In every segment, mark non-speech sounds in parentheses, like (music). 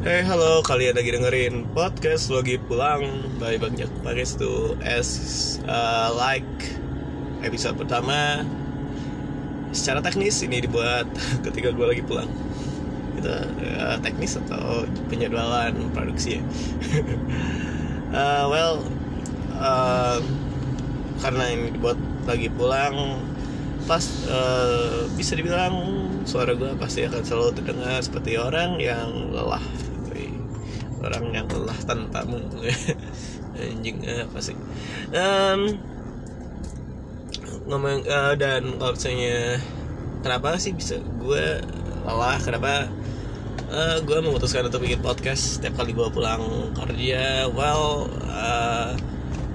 Hey halo, kalian lagi dengerin podcast lagi pulang by Bang Jak Pangestu as uh, like episode pertama. Secara teknis ini dibuat (laughs) ketika gue lagi pulang. Itu uh, teknis atau penjadwalan produksi ya? (laughs) Uh, well uh, karena ini dibuat lagi pulang pas uh, bisa dibilang suara gue pasti akan selalu terdengar seperti orang yang lelah orang yang lelah tanpamu (laughs) anjing apa sih? Um, ngomong uh, dan kalau misalnya kenapa sih bisa gue lelah? Kenapa uh, gue memutuskan untuk bikin podcast setiap kali gue pulang kerja? Well uh,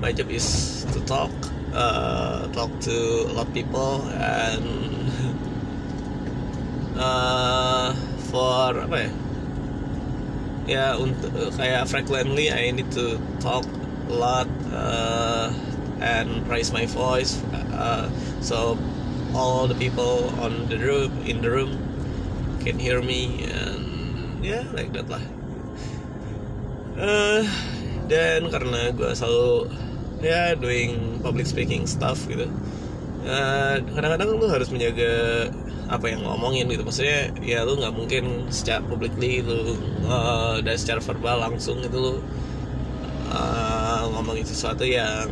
my job is to talk uh, talk to a lot of people and uh, (laughs) for apa ya ya untuk kayak frequently I need to talk a lot uh, and raise my voice uh, so all the people on the room in the room can hear me and yeah like that lah. Uh, dan karena gue selalu ya yeah, doing public speaking stuff gitu kadang-kadang uh, lu harus menjaga apa yang ngomongin gitu. Maksudnya ya lu nggak mungkin secara publicly lu uh, dan secara verbal langsung itu lu uh, ngomongin sesuatu yang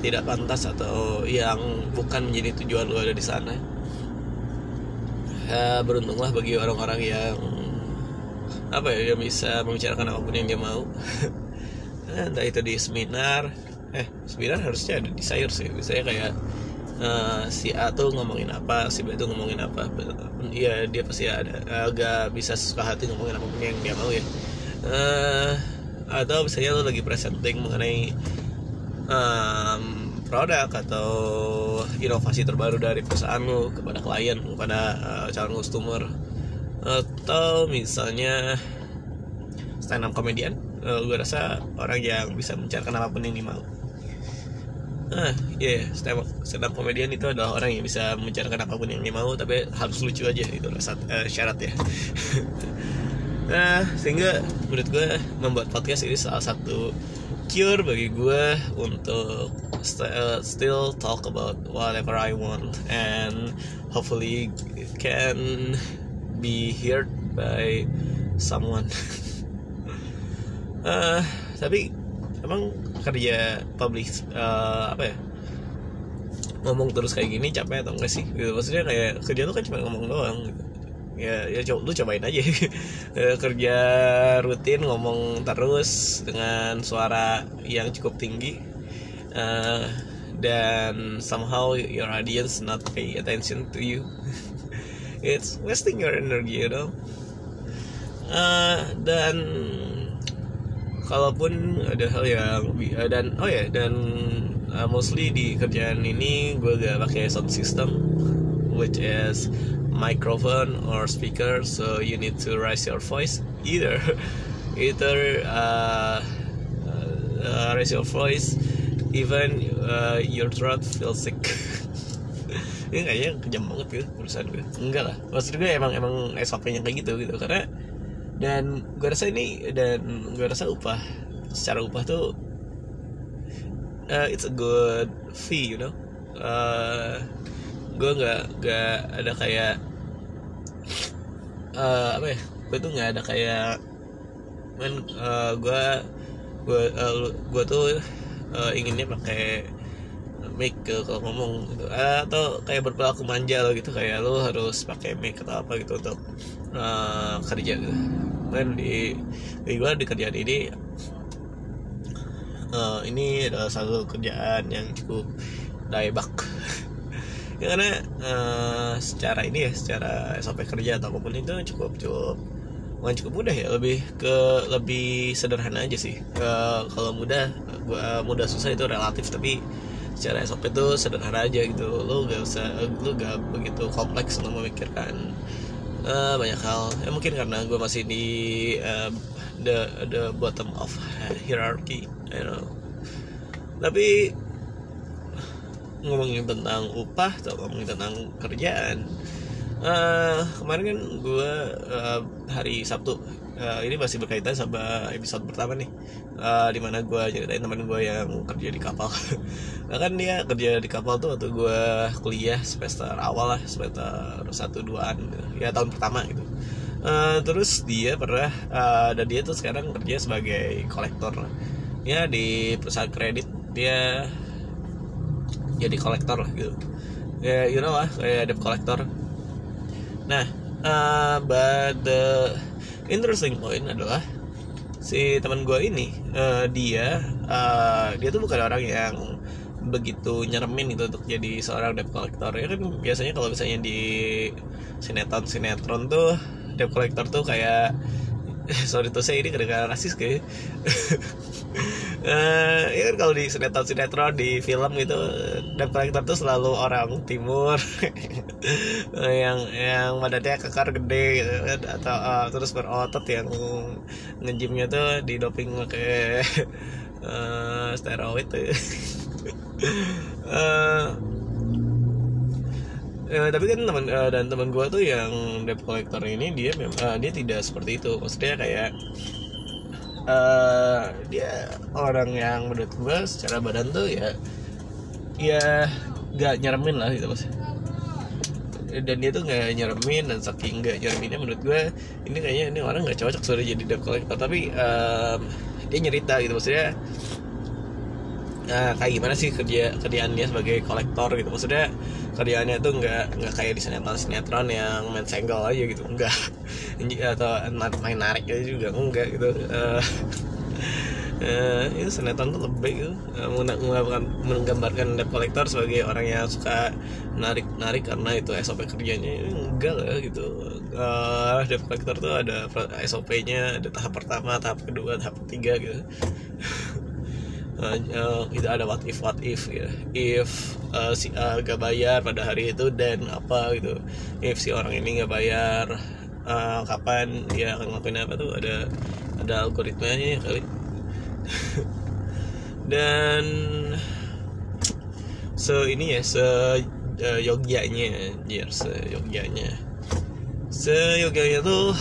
tidak pantas atau yang bukan menjadi tujuan lu ada di sana. Uh, beruntunglah bagi orang-orang yang apa ya yang bisa membicarakan apa pun yang dia mau. (laughs) Entah itu di seminar eh seminar harusnya ada di sayur sih. Misalnya kayak uh, si A tuh ngomongin apa si B tuh ngomongin apa. Iya dia pasti ada. Agak bisa suka hati ngomongin apa pun yang dia mau ya. Uh, atau misalnya lo lagi presenting mengenai um, produk atau inovasi terbaru dari perusahaan lo kepada klien kepada uh, calon customer. Atau misalnya stand up comedian uh, gue rasa orang yang bisa menceritakan apa pun yang dia mau ah iya yeah, stand up stand up komedian itu adalah orang yang bisa membicarakan apa pun yang dia mau tapi harus lucu aja itu syarat, uh, syarat ya. Nah (laughs) sehingga menurut gue membuat podcast ini salah satu cure bagi gue untuk st uh, still talk about whatever I want and hopefully can be heard by someone. Uh, (laughs) tapi emang kerja public uh, apa ya ngomong terus kayak gini capek atau enggak sih gitu. maksudnya kayak kerja tuh kan cuma ngomong doang gitu. ya ya coba lu cobain aja (laughs) kerja rutin ngomong terus dengan suara yang cukup tinggi uh, dan somehow your audience not pay attention to you (laughs) it's wasting your energy you know uh, dan kalaupun ada hal yang uh, dan oh ya dan uh, mostly di kerjaan ini gue gak pakai sound system which is microphone or speaker so you need to raise your voice. Either (laughs) either uh, uh, raise your voice even uh, your throat feels sick. (laughs) Ini kayaknya kejam banget gitu urusan gue enggak lah. Maksud gue emang emang SOP-nya kayak gitu gitu. Karena dan gue rasa ini dan gue rasa upah secara upah tuh uh, it's a good fee you know? Uh, gue nggak nggak ada kayak uh, apa ya? Gue tuh nggak ada kayak men uh, gue gue uh, gue tuh uh, inginnya pakai mic ke kalau ngomong gitu. Atau kayak berperilaku manja lo gitu kayak lo harus pakai mic atau apa gitu untuk uh, kerja gitu. Kan di di gue di kerjaan ini uh, ini adalah satu kerjaan yang cukup daebak (laughs) ya karena uh, secara ini ya secara sampai kerja atau apa pun itu cukup cukup bukan cukup mudah ya lebih ke lebih sederhana aja sih. Uh, kalau mudah gua mudah susah itu relatif tapi secara SOP itu sederhana aja gitu. Lo gak usah lo gak begitu kompleks untuk memikirkan uh, banyak hal. Ya mungkin karena gue masih di uh, the the bottom of hierarchy you know. Tapi ngomongin tentang upah atau ngomongin tentang kerjaan uh, kemarin kan gue uh, hari Sabtu uh, ini masih berkaitan sama episode pertama nih. Uh, di mana gue ceritain teman gue yang kerja di kapal. (laughs) Nah kan dia kerja di kapal tuh waktu gue kuliah semester awal lah semester satu duaan gitu. ya tahun pertama gitu. Uh, terus dia pernah uh, dan dia tuh sekarang kerja sebagai kolektor. Ya di perusahaan kredit dia jadi kolektor lah gitu. Ya you know lah kayak debt collector nah uh, but the interesting point adalah si teman gue ini uh, dia uh, dia tuh bukan orang yang begitu nyeremin gitu untuk jadi seorang debt collector. Ya kan biasanya kalau misalnya di sinetron sinetron tuh debt collector tuh kayak (laughs) sorry tuh saya ini kedengaran rasis kayak (laughs) uh, ya kan kalau di sinetron sinetron di film gitu debt collector tuh selalu orang timur. (laughs) Yang yang badannya kekar gede gitu kan atau uh, terus berotot yang ngejimnya tuh di doping pakai uh, (laughs) steroid tuh. Uh, (laughs) Ya, tapi kan teman uh, dan teman gue tuh yang debt collector ini dia uh, dia tidak seperti itu. Maksudnya kayak uh, dia orang yang menurut gue secara badan tuh ya ya gak nyeremin lah gitu mas. Dan dia tuh nggak nyeremin dan saking nggak nyereminnya menurut gue ini kayaknya ini orang nggak cocok sudah jadi debt collector tapi um, dia nyerita gitu maksudnya uh, kayak gimana sih kerja kerjaan sebagai kolektor gitu maksudnya kerjaannya tuh nggak nggak kayak di sinetron sinetron yang main senggol aja gitu. Enggak atau main narik aja juga enggak gitu. Uh, uh, itu sinetron tuh lebih gitu. Uh, menggambarkan debt collector sebagai orang yang suka narik narik karena itu SOP kerjanya. Enggak lah gitu. Uh, debt collector tuh ada SOP-nya ada tahap pertama tahap kedua tahap ketiga gitu uh, uh, itu ada what if what if ya if uh, si A gak bayar pada hari itu dan apa gitu. If si orang ini gak bayar uh, kapan dia akan ngelakuin apa tuh ada ada algoritmanya kali. (laughs) Dan so ini ya se uh, yogyanya se yogyanya se yogyanya tuh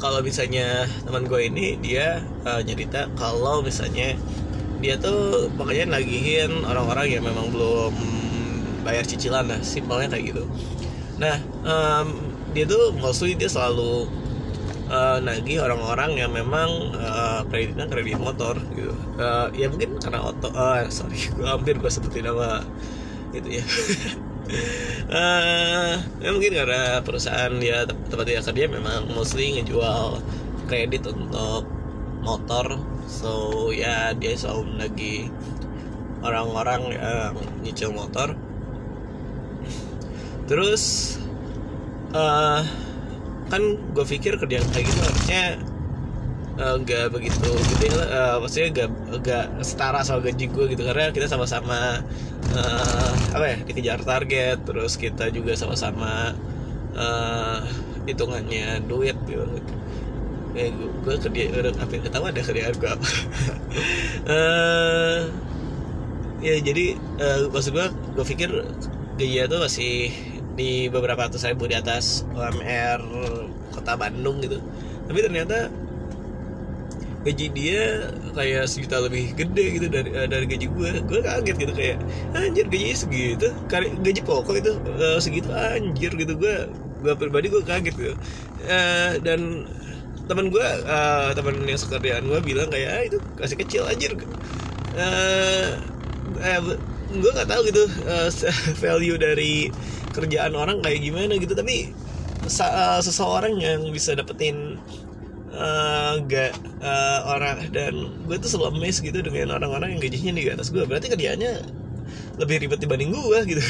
kalau misalnya teman gue ini dia uh, nyerita kalau misalnya dia tuh pokoknya nagihin orang-orang yang memang belum bayar cicilan lah simpelnya kayak gitu. Nah um, dia tuh mostly dia selalu uh, nagih orang-orang yang memang uh, kreditnya kredit motor gitu. Uh, ya mungkin karena oto uh, sorry gue hampir gue sebutin nama gitu ya (laughs) uh, ya mungkin karena perusahaan dia tempat dia kerja memang mostly ngejual kredit untuk motor. So ya dia selalu lagi orang-orang yang nyicil motor. Terus uh, kan gue pikir kerjaan kayak gitu harusnya nggak uh, begitu gitu ya uh, maksudnya gak, gak setara soal gaji gue gitu. Karena kita sama-sama uh, apa ya? dikejar target terus kita juga sama-sama uh, hitungannya duit gitu. Eh gue, gue kerja udah hampir ketawa ada kerjaan gue apa. Uh, (laughs) ya jadi uh, maksud gue gue pikir gaji tuh masih di beberapa ratus ribu di atas UMR kota Bandung gitu. Tapi ternyata gaji dia kayak sejuta lebih gede gitu dari uh, dari gaji gue gue kaget gitu kayak anjir gajinya segitu gaji pokok itu uh, segitu anjir gitu. Gue gue pribadi gue kaget gitu. Uh, dan teman gue uh, teman yang sekerjaan gue bilang kayak ah, itu kasih kecil anjir. Uh, gue nggak tahu gitu (laughs) value dari kerjaan orang kayak gimana gitu. Tapi seseorang yang bisa dapetin uh, uh, orang dan gue tuh selalu amazed gitu dengan orang-orang yang gajinya di atas gue. Berarti kerjaannya lebih ribet dibanding gue (laughs) gitu.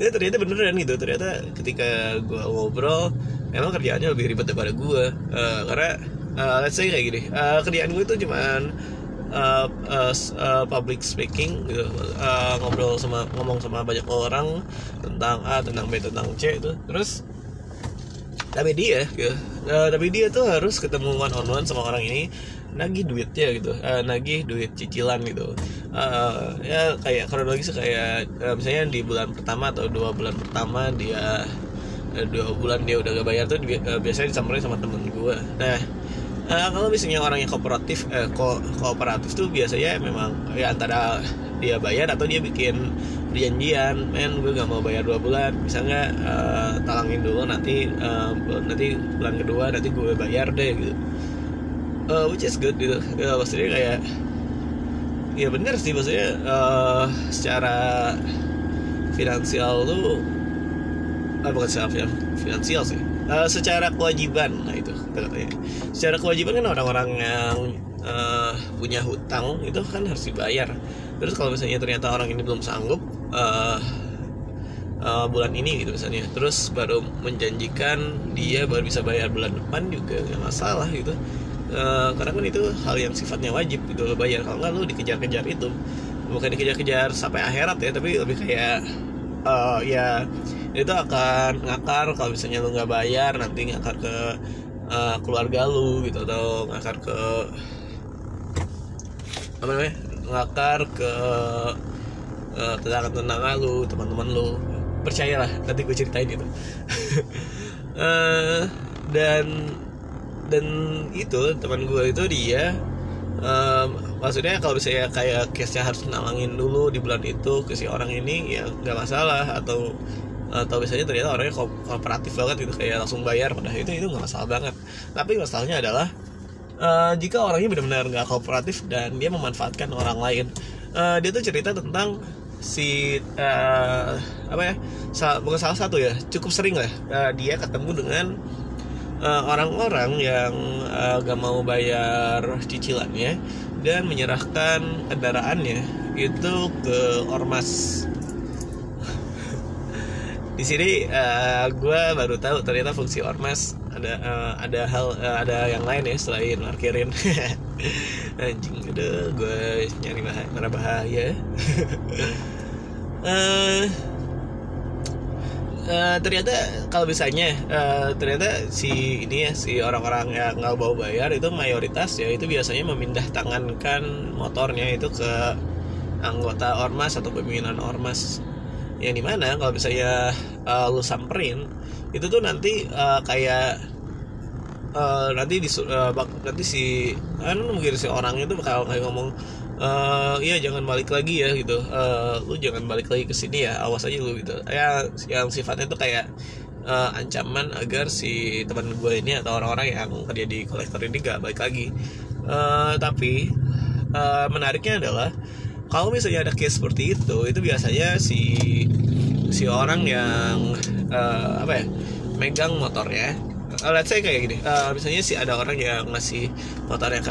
Ya ternyata beneran gitu. Ternyata ketika gue ngobrol emang kerjaannya lebih ribet daripada gue. Uh, karena uh, let's say kayak gini uh, kerjaan gue tuh cuman uh, uh, uh, public speaking gitu. Uh, ngobrol sama ngomong sama banyak orang tentang A tentang B tentang C itu. Terus tapi dia gitu uh, tapi dia tuh harus ketemu one on one sama orang ini nagih duitnya gitu. Uh, nagih duit cicilan gitu. Uh, ya kayak kronologis kayak uh, misalnya di bulan pertama atau dua bulan pertama dia eh, dua bulan dia udah gak bayar tuh eh, biasanya disamperin sama temen gue nah eh, kalau misalnya orang yang kooperatif eh, ko kooperatif tuh biasanya memang ya antara dia bayar atau dia bikin perjanjian men gue gak mau bayar dua bulan. Bisa nggak eh, talangin dulu nanti eh, nanti bulan kedua nanti gue bayar deh gitu. Eh, which is good gitu. Ya, maksudnya kayak ya bener sih maksudnya eh, secara finansial tuh ah, bukan secara finan- finansial sih. Eh, secara kewajiban nah itu katanya. Secara kewajiban kan orang-orang yang eh, punya hutang itu kan harus dibayar. Terus kalau misalnya ternyata orang ini belum sanggup eh, eh, bulan ini gitu misalnya. Terus baru menjanjikan dia baru bisa bayar bulan depan juga nggak masalah gitu. Eh, karena kan itu hal yang sifatnya wajib gitu lo bayar. Kalau nggak lo dikejar-kejar itu. Bukan dikejar-kejar sampai akhirat ya tapi lebih kayak eh, ya itu akan ngakar kalau misalnya lu nggak bayar nanti ngakar ke eh, keluarga lu gitu atau ngakar ke apa namanya ngakar ke eh, tetangga-tetangga lu teman-teman lu. Percayalah nanti gue ceritain itu. (laughs) Eh, dan dan itu teman gue itu dia em, maksudnya kalau misalnya kayak case-nya harus nalangin dulu di bulan itu ke si orang ini ya nggak masalah. Atau atau misalnya ternyata orangnya ko- kooperatif banget gitu kayak langsung bayar. Padahal itu itu nggak masalah banget. Tapi masalahnya adalah eh, jika orangnya benar-benar nggak kooperatif dan dia memanfaatkan orang lain Eh, dia tuh cerita tentang si eh, apa ya sa- bukan salah satu ya cukup sering lah eh, dia ketemu dengan eh, orang-orang yang eh, gak mau bayar cicilannya dan menyerahkan kendaraannya itu ke ormas. (laughs) Di sini gue baru tahu ternyata fungsi ormas ada eh, ada hal eh, ada yang lain ya selain parkirin (laughs) anjing udah gue nyari bahaya mana bahaya. (laughs) Eh, eh, ternyata kalau misalnya eh, ternyata si ini ya si orang-orang yang nggak mau bayar itu mayoritas ya itu biasanya memindah tangankan motornya itu ke anggota ormas atau pimpinan ormas yang di mana kalau misalnya eh, lu samperin itu tuh nanti eh, kayak eh, nanti di nanti si kan mungkin si orang itu bakal kayak ngomong eh iya jangan balik lagi ya gitu. Eh, lu jangan balik lagi ke sini ya awas aja lu gitu. Ya yang sifatnya itu kayak eh, ancaman agar si teman gue ini atau orang-orang yang kerja di kolektor ini gak balik lagi. Eh, tapi eh, menariknya adalah kalau misalnya ada case seperti itu itu biasanya si si orang yang eh, apa ya megang motornya. Uh, let's say kayak gini uh, misalnya sih ada orang yang ngasih motornya ke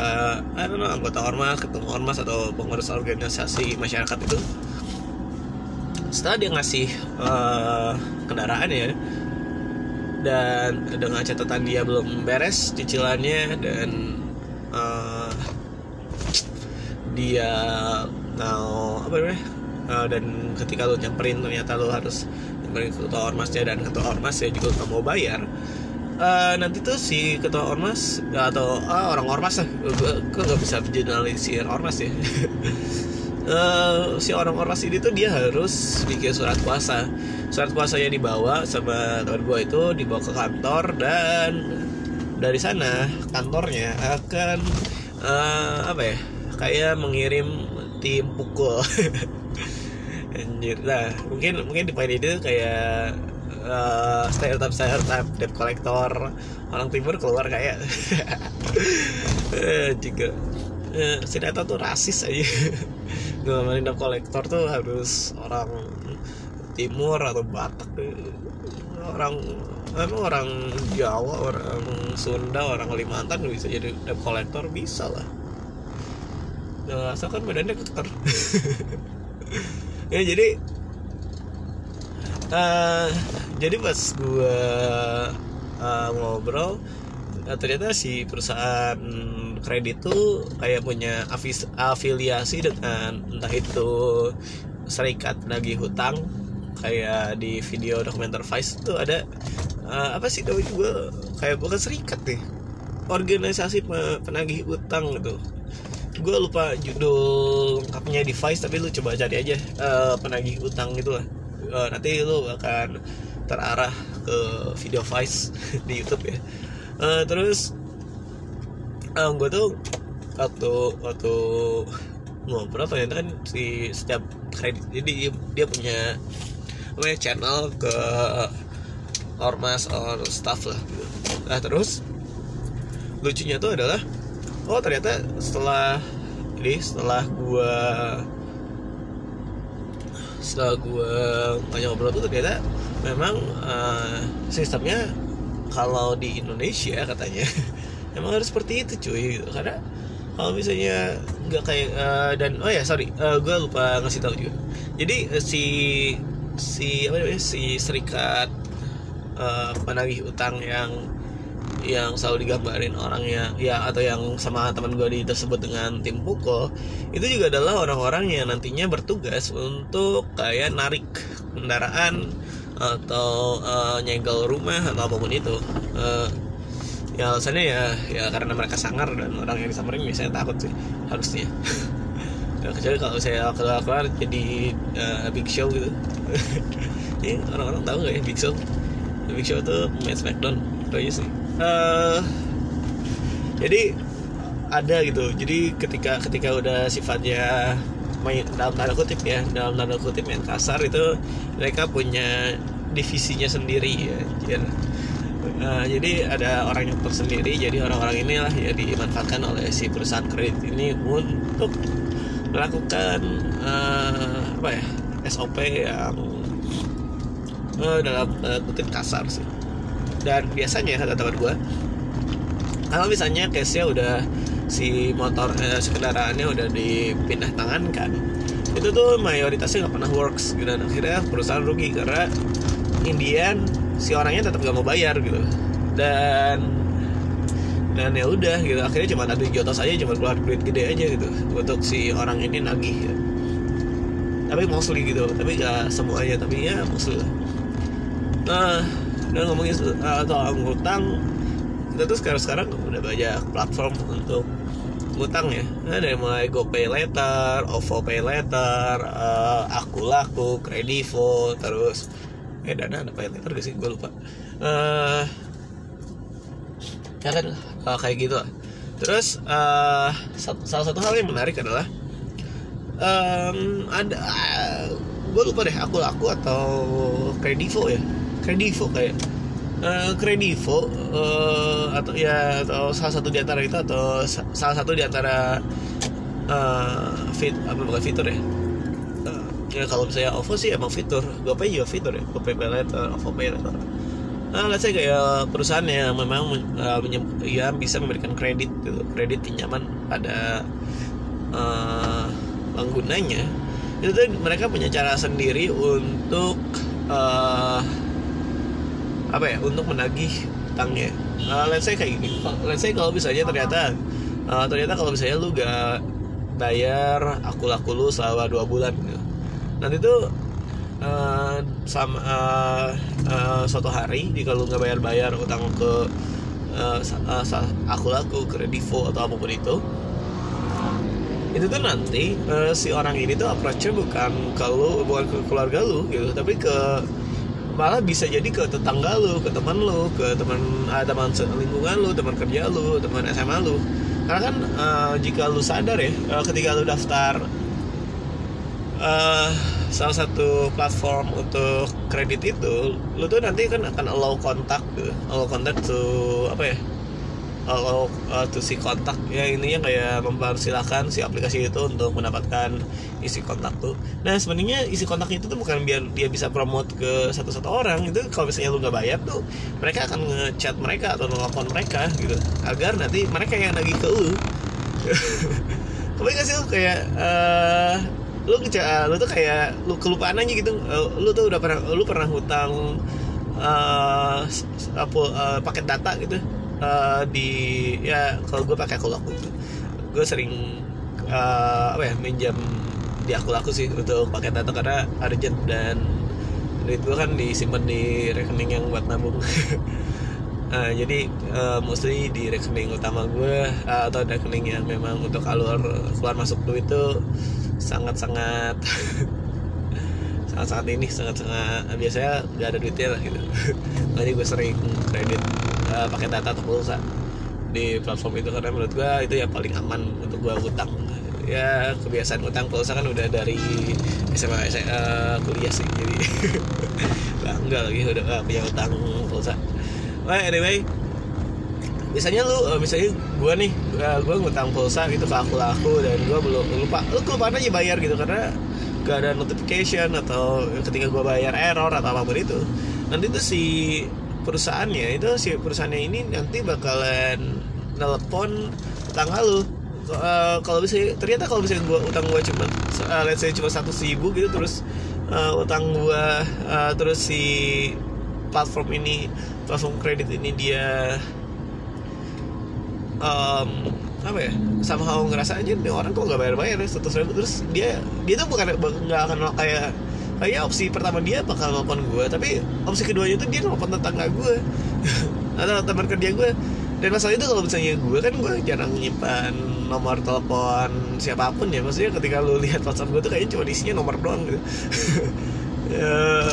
I don't know, anggota ormas ketemu ormas atau pengurus organisasi masyarakat itu. Setelah dia ngasih uh, kendaraan ya dan dengan catatan dia belum beres cicilannya dan uh, dia mau apa namanya? Uh, dan ketika lu nyamperin ternyata lu harus nyamperin ke ketua ormasnya dan ketua ormas ya juga mau bayar Eh, nanti tuh si ketua ormas atau ah, orang ormas lah gue nggak bisa generalisir ormas ya. (laughs) Eh, si orang ormas ini tuh dia harus bikin surat kuasa. Surat kuasanya dibawa sama teman gue itu dibawa ke kantor dan dari sana kantornya akan eh, apa ya kayak mengirim tim pukul. (laughs) Anjir. Nah mungkin mungkin di poin itu kayak uh, stereotip stereotip debt collector. Orang timur keluar kayak. (laughs) Juga eh, si Neta tuh rasis aja. (laughs) Ngomongin debt collector tuh harus orang timur atau batak eh, orang emang orang Jawa orang Sunda orang Kalimantan bisa jadi debt collector bisa lah nah, asalkan medannya keker (laughs) ya jadi eh jadi pas gua eh, ngobrol eh, ternyata si perusahaan kredit tuh kayak punya afis, afiliasi dengan entah itu serikat penagih hutang kayak di video dokumenter Vice tuh ada eh, apa sih namanya gue kayak bukan serikat nih organisasi pe- penagih utang gitu gue lupa judul lengkapnya di Vice tapi lu coba cari aja eh, penagih utang gitu lah Eh, nanti lu akan terarah ke video Vice (laughs) di YouTube ya uh, terus uh, gue tuh waktu waktu ngobrol ternyata kan si setiap kredit jadi dia punya apa ya, channel ke ormas or staff lah gitu. nah terus lucunya tuh adalah oh ternyata setelah ini setelah gua setelah gua banyak ngobrol tuh ternyata memang uh, sistemnya kalau di Indonesia katanya (laughs) emang harus seperti itu cuy. Gitu karena kalau misalnya nggak kayak uh, dan oh ya sorry uh, gue lupa ngasih tahu juga. Jadi uh, si si apa namanya si serikat uh, penagih utang yang yang selalu digambarin orangnya ya atau yang sama teman gue di tersebut dengan tim pukul itu juga adalah orang-orang yang nantinya bertugas untuk kayak narik kendaraan atau uh, nyegel rumah atau apa pun itu. Uh, ya alasannya ya ya karena mereka sangar dan orang yang disamperin biasanya takut sih harusnya. (laughs) Ya, kecuali kalau saya keluar keluar jadi uh, big show gitu. (laughs) Ini orang-orang tahu nggak ya big show? Big show tuh pemain smackdown itu aja sih uh, jadi ada gitu. Jadi ketika ketika udah sifatnya dalam tanda kutip ya dalam tanda kutip main kasar itu mereka punya divisinya sendiri ya jadi uh, jadi ada orang yang tersendiri jadi orang-orang inilah ya dimanfaatkan oleh si perusahaan kredit ini untuk melakukan uh, apa ya SOP yang uh, dalam uh, kutip kasar sih dan biasanya kata teman gue kalau misalnya case nya udah si motor eh, si kendaraannya udah dipindah tangan kan itu tuh mayoritasnya nggak pernah works gitu. dan akhirnya perusahaan rugi karena Indian si orangnya tetap gak mau bayar gitu dan dan ya udah gitu akhirnya cuma ada jotos aja cuma keluar duit gede aja gitu untuk si orang ini nagih ya. tapi mostly gitu tapi gak semuanya tapi ya mostly nah dan ngomongin soal ngutang kita tuh sekarang sekarang udah banyak platform untuk ngutang ya. Nah, dari mulai GoPay Later, OVO Pay Later, uh, Aku Laku, Kredivo, terus eh dana ada pay later gak sih? Gue lupa. Uh, ya kan? Uh, kayak gitu lah. Terus uh, salah satu hal yang menarik adalah um, ada uh, gue lupa deh aku laku atau kredivo ya kredivo kayak uh, kredivo uh, atau ya atau salah satu di antara itu atau salah satu di antara uh, fit apa bukan fitur ya? Ya kalau misalnya OVO sih emang fitur GoPay juga fitur ya. GoPay Pay Later, OVO Pay Later nah let's say kayak perusahaan yang memang uh, ya bisa memberikan kredit gitu. Kredit pinjaman pada uh, penggunanya. Itu tuh mereka punya cara sendiri untuk uh, apa ya? Untuk menagih utangnya uh, let's say kayak gini. Let's say kalau misalnya ternyata uh, ternyata kalau misalnya lu gak bayar aku laku lu selama dua bulan gitu. Nanti tuh uh, sama uh, uh, suatu hari jika lu nggak bayar bayar utang ke uh, uh, aku laku kredivo atau apa pun itu itu tuh nanti uh, si orang ini tuh approachnya bukan kalau bukan ke keluarga lu gitu tapi ke malah bisa jadi ke tetangga lu ke teman lu ke teman uh, teman lingkungan lu teman kerja lu teman SMA lu. Karena kan uh, jika lu sadar ya uh, ketika lu daftar uh, salah satu platform untuk kredit itu lu tuh nanti kan akan allow kontak allow kontak to apa ya allow uh, to si kontak ya intinya kayak mempersilahkan si aplikasi itu untuk mendapatkan isi kontak tuh. Nah sebenarnya isi kontak itu tuh bukan biar dia bisa promote ke satu-satu orang itu kalau misalnya lu nggak bayar tuh mereka akan ngechat mereka atau nelfon mereka gitu agar nanti mereka yang lagi ke lu. (laughs) Sih lu kayak uh, lu lu tuh kayak lu kelupaan aja gitu lu tuh udah pernah lu pernah hutang uh, apa uh, paket data gitu uh, di ya kalau gue pakai aku laku gitu gue sering uh, apa ya minjam di aku laku sih untuk paket data karena urgent dan duit gue kan disimpan di rekening yang buat nabung. Uh, (laughs) jadi uh, mostly di rekening utama gue uh, atau rekening yang memang untuk alur keluar masuk duit itu sangat-sangat (laughs) saat ini sangat sangat biasanya nggak ada duitnya lah gitu. (laughs) Makanya gue sering kredit uh, pakai data atau pulsa di platform itu karena menurut gue itu yang paling aman untuk gue utang ya kebiasaan utang pulsa kan udah dari SMA, SMA uh, kuliah sih jadi (laughs) bangga lagi udah uh, punya utang pulsa. Well, anyway misalnya lu uh, misalnya gue nih uh, gue ngutang pulsa gitu ke aku aku dan gue belum lupa lu kelupaan aja bayar gitu karena gak ada notification atau ketika gue bayar error atau apa pun itu nanti tuh si perusahaannya itu si perusahaannya ini nanti bakalan nelpon tetangga lu. Uh, kalau bisa ternyata kalau bisa gue utang gue cuma uh, let's say cuma satu ribu gitu terus uh, utang gue uh, terus si platform ini platform kredit ini dia um, apa ya somehow ngerasa aja nih orang kok nggak bayar bayar ya satu ribu. Terus dia dia tuh bukan nggak akan kayak kayak opsi pertama dia bakal nelfon gue tapi opsi keduanya itu dia nelfon tetangga gue (laughs) atau teman kerja gue dan masalah itu kalau misalnya gue kan gue jarang nyimpan nomor telepon siapa pun ya. Maksudnya ketika lu lihat WhatsApp gue tuh kayaknya cuma isinya nomor doang gitu. (laughs) Ya,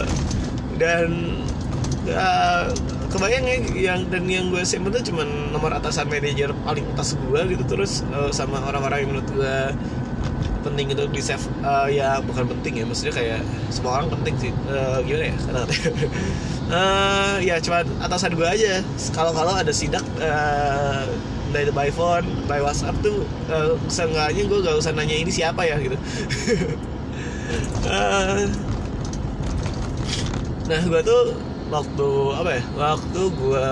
dan ya, kebayang ya yang dan yang gue simpen tuh cuma nomor atasan manajer paling atas gue gitu terus uh, sama orang-orang yang menurut gue penting itu di save uh, ya bukan penting ya maksudnya kayak semua orang penting sih. Uh, gimana ya? Karena uh, (laughs) ya cuma atasan gue aja. Kalau kalau ada sidak uh, dari by phone by WhatsApp tuh uh, seenggaknya gue gak usah nanya ini siapa ya gitu. Uh, (laughs) nah gue tuh waktu apa ya? Waktu gue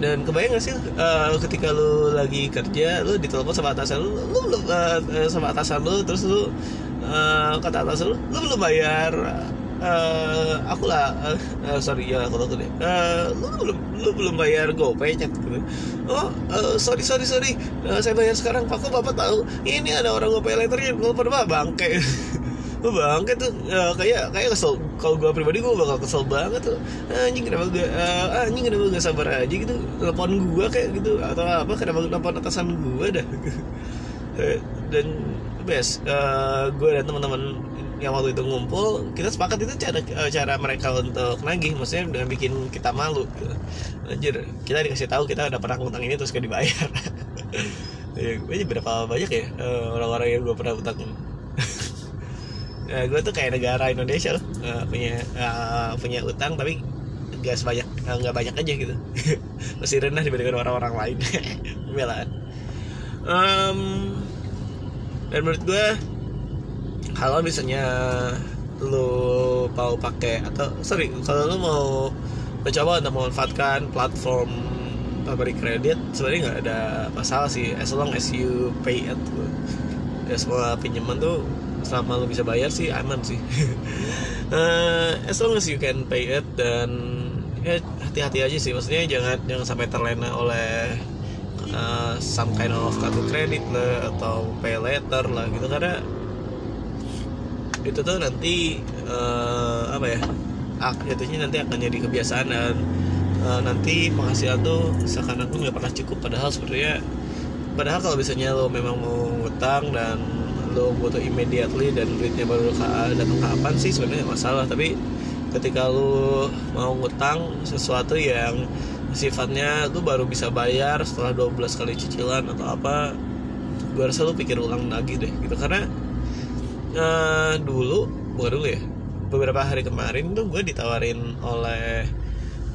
dan kebayang gak sih uh, ketika lu lagi kerja lu ditelepon sama atasan lu lu belum uh, sama atasan lu terus lu uh, kata atasan lu lu belum bayar uh, aku lah uh, sorry ya aku tuh deh uh, lu belum lu belum bayar gopay gitu. Oh uh, sorry sorry sorry uh, saya bayar sekarang kok bapak tahu? Ini ada orang gopay yang nelfon bapak bangke (laughs) lu bangke tuh. Uh, kayak kayak kesel. Kalau gue pribadi gue bakal kesel banget tuh. Anjing kenapa gue uh, anjing kenapa gak sabar aja gitu? Telepon gue kayak gitu. Atau apa kenapa telepon atasan gue dah. (laughs) Dan best uh, gue dan teman-teman yang waktu itu ngumpul kita sepakat itu cara cara mereka untuk nagih. Maksudnya dengan bikin kita malu. Anjir kita dikasih tahu kita udah pernah ngutang ini terus gak dibayar. (laughs) Ya, gue berapa banyak ya orang-orang yang gue pernah utang uh, gue tuh kayak negara Indonesia loh. Uh, punya uh, punya utang tapi gak sebanyak nggak uh, banyak aja gitu. (laughs) Masih rendah dibandingkan orang-orang lain. (laughs) Pembelaan um, dan menurut gue kalau misalnya lu mau pakai atau sorry kalau lu mau mencoba untuk memanfaatkan platform pabrik kredit sebenarnya nggak ada masalah sih as long as you pay it ya semua pinjaman tuh selama lu bisa bayar sih aman sih. Uh, (laughs) as long as you can pay it dan ya hati-hati aja sih. Maksudnya jangan jangan sampai terlena oleh uh, some kind of kartu kredit lah atau pay later lah gitu. Karena itu tuh nanti uh, apa ya jatuhnya nanti akan jadi kebiasaan dan uh, nanti penghasilan tuh seakan-akan nggak pernah cukup padahal sebenarnya padahal kalau misalnya lo memang mau ngutang dan lo butuh immediately dan duitnya baru datang kapan sih sebenarnya masalah. Tapi ketika lo mau ngutang sesuatu yang sifatnya lu baru bisa bayar setelah 12 kali cicilan atau apa gue rasa lu pikir ulang lagi deh gitu. Karena uh, dulu bukan dulu ya beberapa hari kemarin tuh gue ditawarin oleh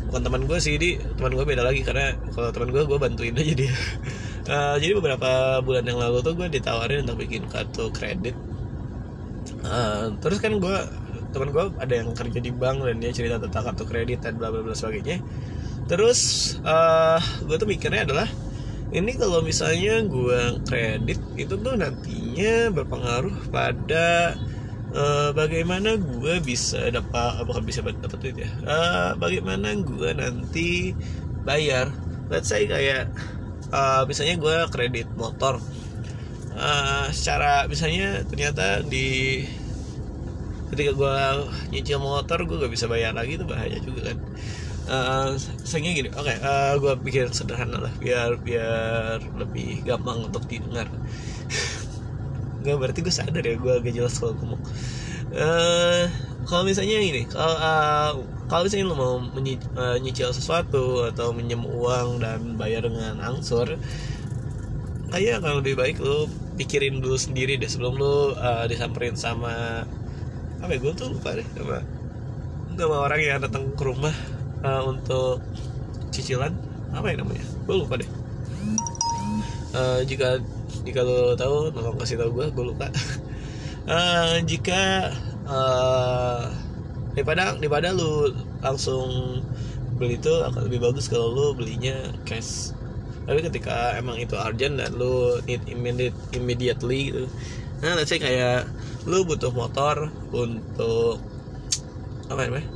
bukan teman gue sih di. Teman gue beda lagi karena kalau teman gue gue bantuin aja dia (laughs) uh, jadi beberapa bulan yang lalu tuh gue ditawarin untuk bikin kartu kredit. Uh, terus kan gue teman gue ada yang kerja di bank dan dia cerita tentang kartu kredit dan bla bla bla sebagainya. Terus uh, gue tuh mikirnya adalah ini kalau misalnya gue kredit itu tuh nantinya berpengaruh pada uh, bagaimana gue bisa dapat bukan bisa dapat duit ya. Uh, bagaimana gue nanti bayar. Let's say kayak uh, misalnya gue kredit motor. Uh, secara misalnya ternyata di ketika gue nyicil motor gue gak bisa bayar lagi itu bahaya juga kan. Uh, sayangnya gini oke okay, uh, gue pikir sederhana lah biar biar lebih gampang untuk didengar. (laughs) Gak berarti gue sadar ya gue agak jelas kalau ngomong Eh, kalau misalnya ini kalau uh, kalau misalnya lo mau uh, nyicil sesuatu atau minjem uang dan bayar dengan angsur kayak kalau lebih baik lo pikirin dulu sendiri deh sebelum lo uh, disamperin sama apa ya gue tuh lupa deh sama sama orang yang datang ke rumah uh, untuk cicilan apa ya namanya gue lupa deh. Uh, jika jika lo tahu tolong kasih tahu gue gue lupa. Uh, (laughs) jika uh, daripada daripada lu langsung beli itu akan lebih bagus kalau lu belinya cash. Tapi ketika emang itu urgent dan lu need immediate immediately gitu. Nah let's say kayak lu butuh motor untuk apa namanya?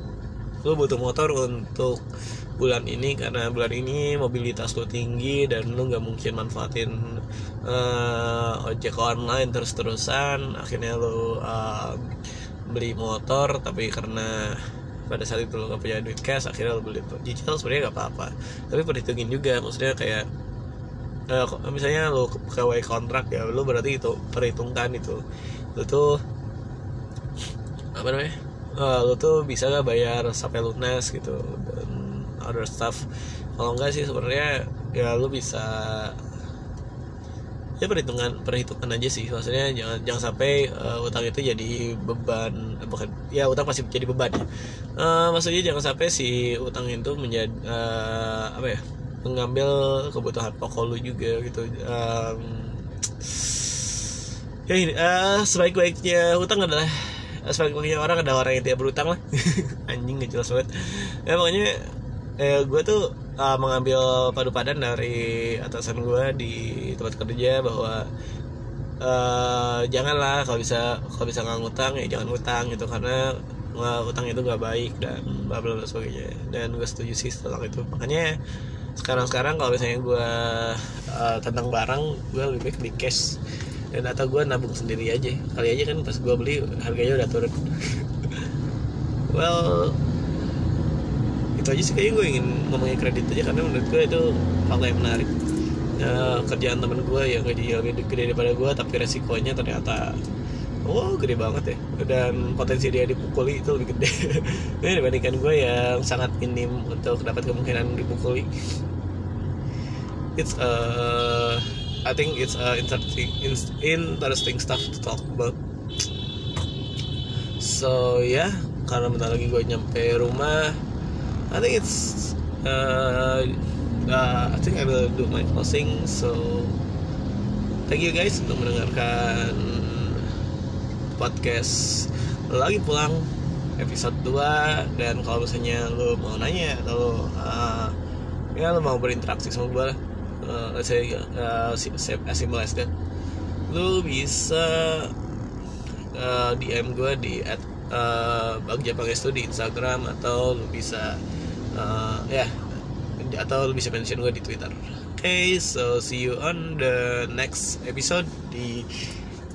Lu butuh motor untuk bulan ini karena bulan ini mobilitas lu tinggi dan lu nggak mungkin manfaatin uh, ojek online terus terusan akhirnya lu uh, beli motor tapi karena pada saat itu lo gak punya duit cash akhirnya lo beli cicil sebenarnya gak apa-apa tapi perhitungin juga maksudnya kayak uh, misalnya lo pegawai kontrak ya lo berarti itu perhitungkan itu. Lo tuh apa namanya uh, lo tuh bisa gak bayar sampai lunas gitu dan other stuff. Kalau enggak sih sebenarnya ya lo bisa ya perhitungan perhitungan aja sih. Maksudnya jangan jangan sampai uh, utang itu jadi beban eh, bukan ya utang pasti jadi beban. Ya. uh, maksudnya jangan sampai si utang itu menjadi uh, apa ya mengambil kebutuhan pokok lu juga gitu. Um, ya ini uh, sebaik-baiknya utang adalah sebaik-baiknya orang ada orang yang tidak berutang lah. (laughs) Anjing gak jelas banget. Ya pokoknya eh, gue tuh uh, mengambil padu padan dari atasan gue di tempat kerja bahwa uh, janganlah kalau bisa kalau bisa nggak ngutang ya jangan ngutang gitu. Karena uh, utang itu gak baik dan bla bla sebagainya. Dan gue setuju sih tentang itu. Makanya sekarang sekarang kalau misalnya gue uh, tentang barang gue lebih baik di cash. Dan atau gue nabung sendiri aja. Kali aja kan pas gue beli harganya udah turun. (laughs) Well itu aja sih kayaknya gue ingin ngomongin kredit aja karena menurut gue itu fakta yang menarik. Ya, kerjaan temen gue yang gaji lebih gede daripada gue tapi resikonya ternyata oh gede banget ya. Dan potensi dia dipukuli itu lebih gede. (laughs) Ya, dibandingkan gue yang sangat minim untuk dapat kemungkinan dipukuli. It's uh, I think it's uh, interesting interesting stuff to talk about. So ya yeah, karena bentar lagi gue nyampe rumah I think it's uh, uh, I think I will do my closing so thank you guys untuk mendengarkan podcast lagi pulang episode 2 dan kalau misalnya lo mau nanya atau lo, uh, ya lo mau berinteraksi sama gue uh, let's say uh, simple as that. Lo bisa uh, DM gue di at uh, Bagja Pangestu di Instagram atau lo bisa uh, ya yeah. atau lu bisa mention gue di Twitter. Oke, okay, so see you on the next episode di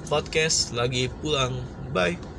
podcast lagi pulang. Bye.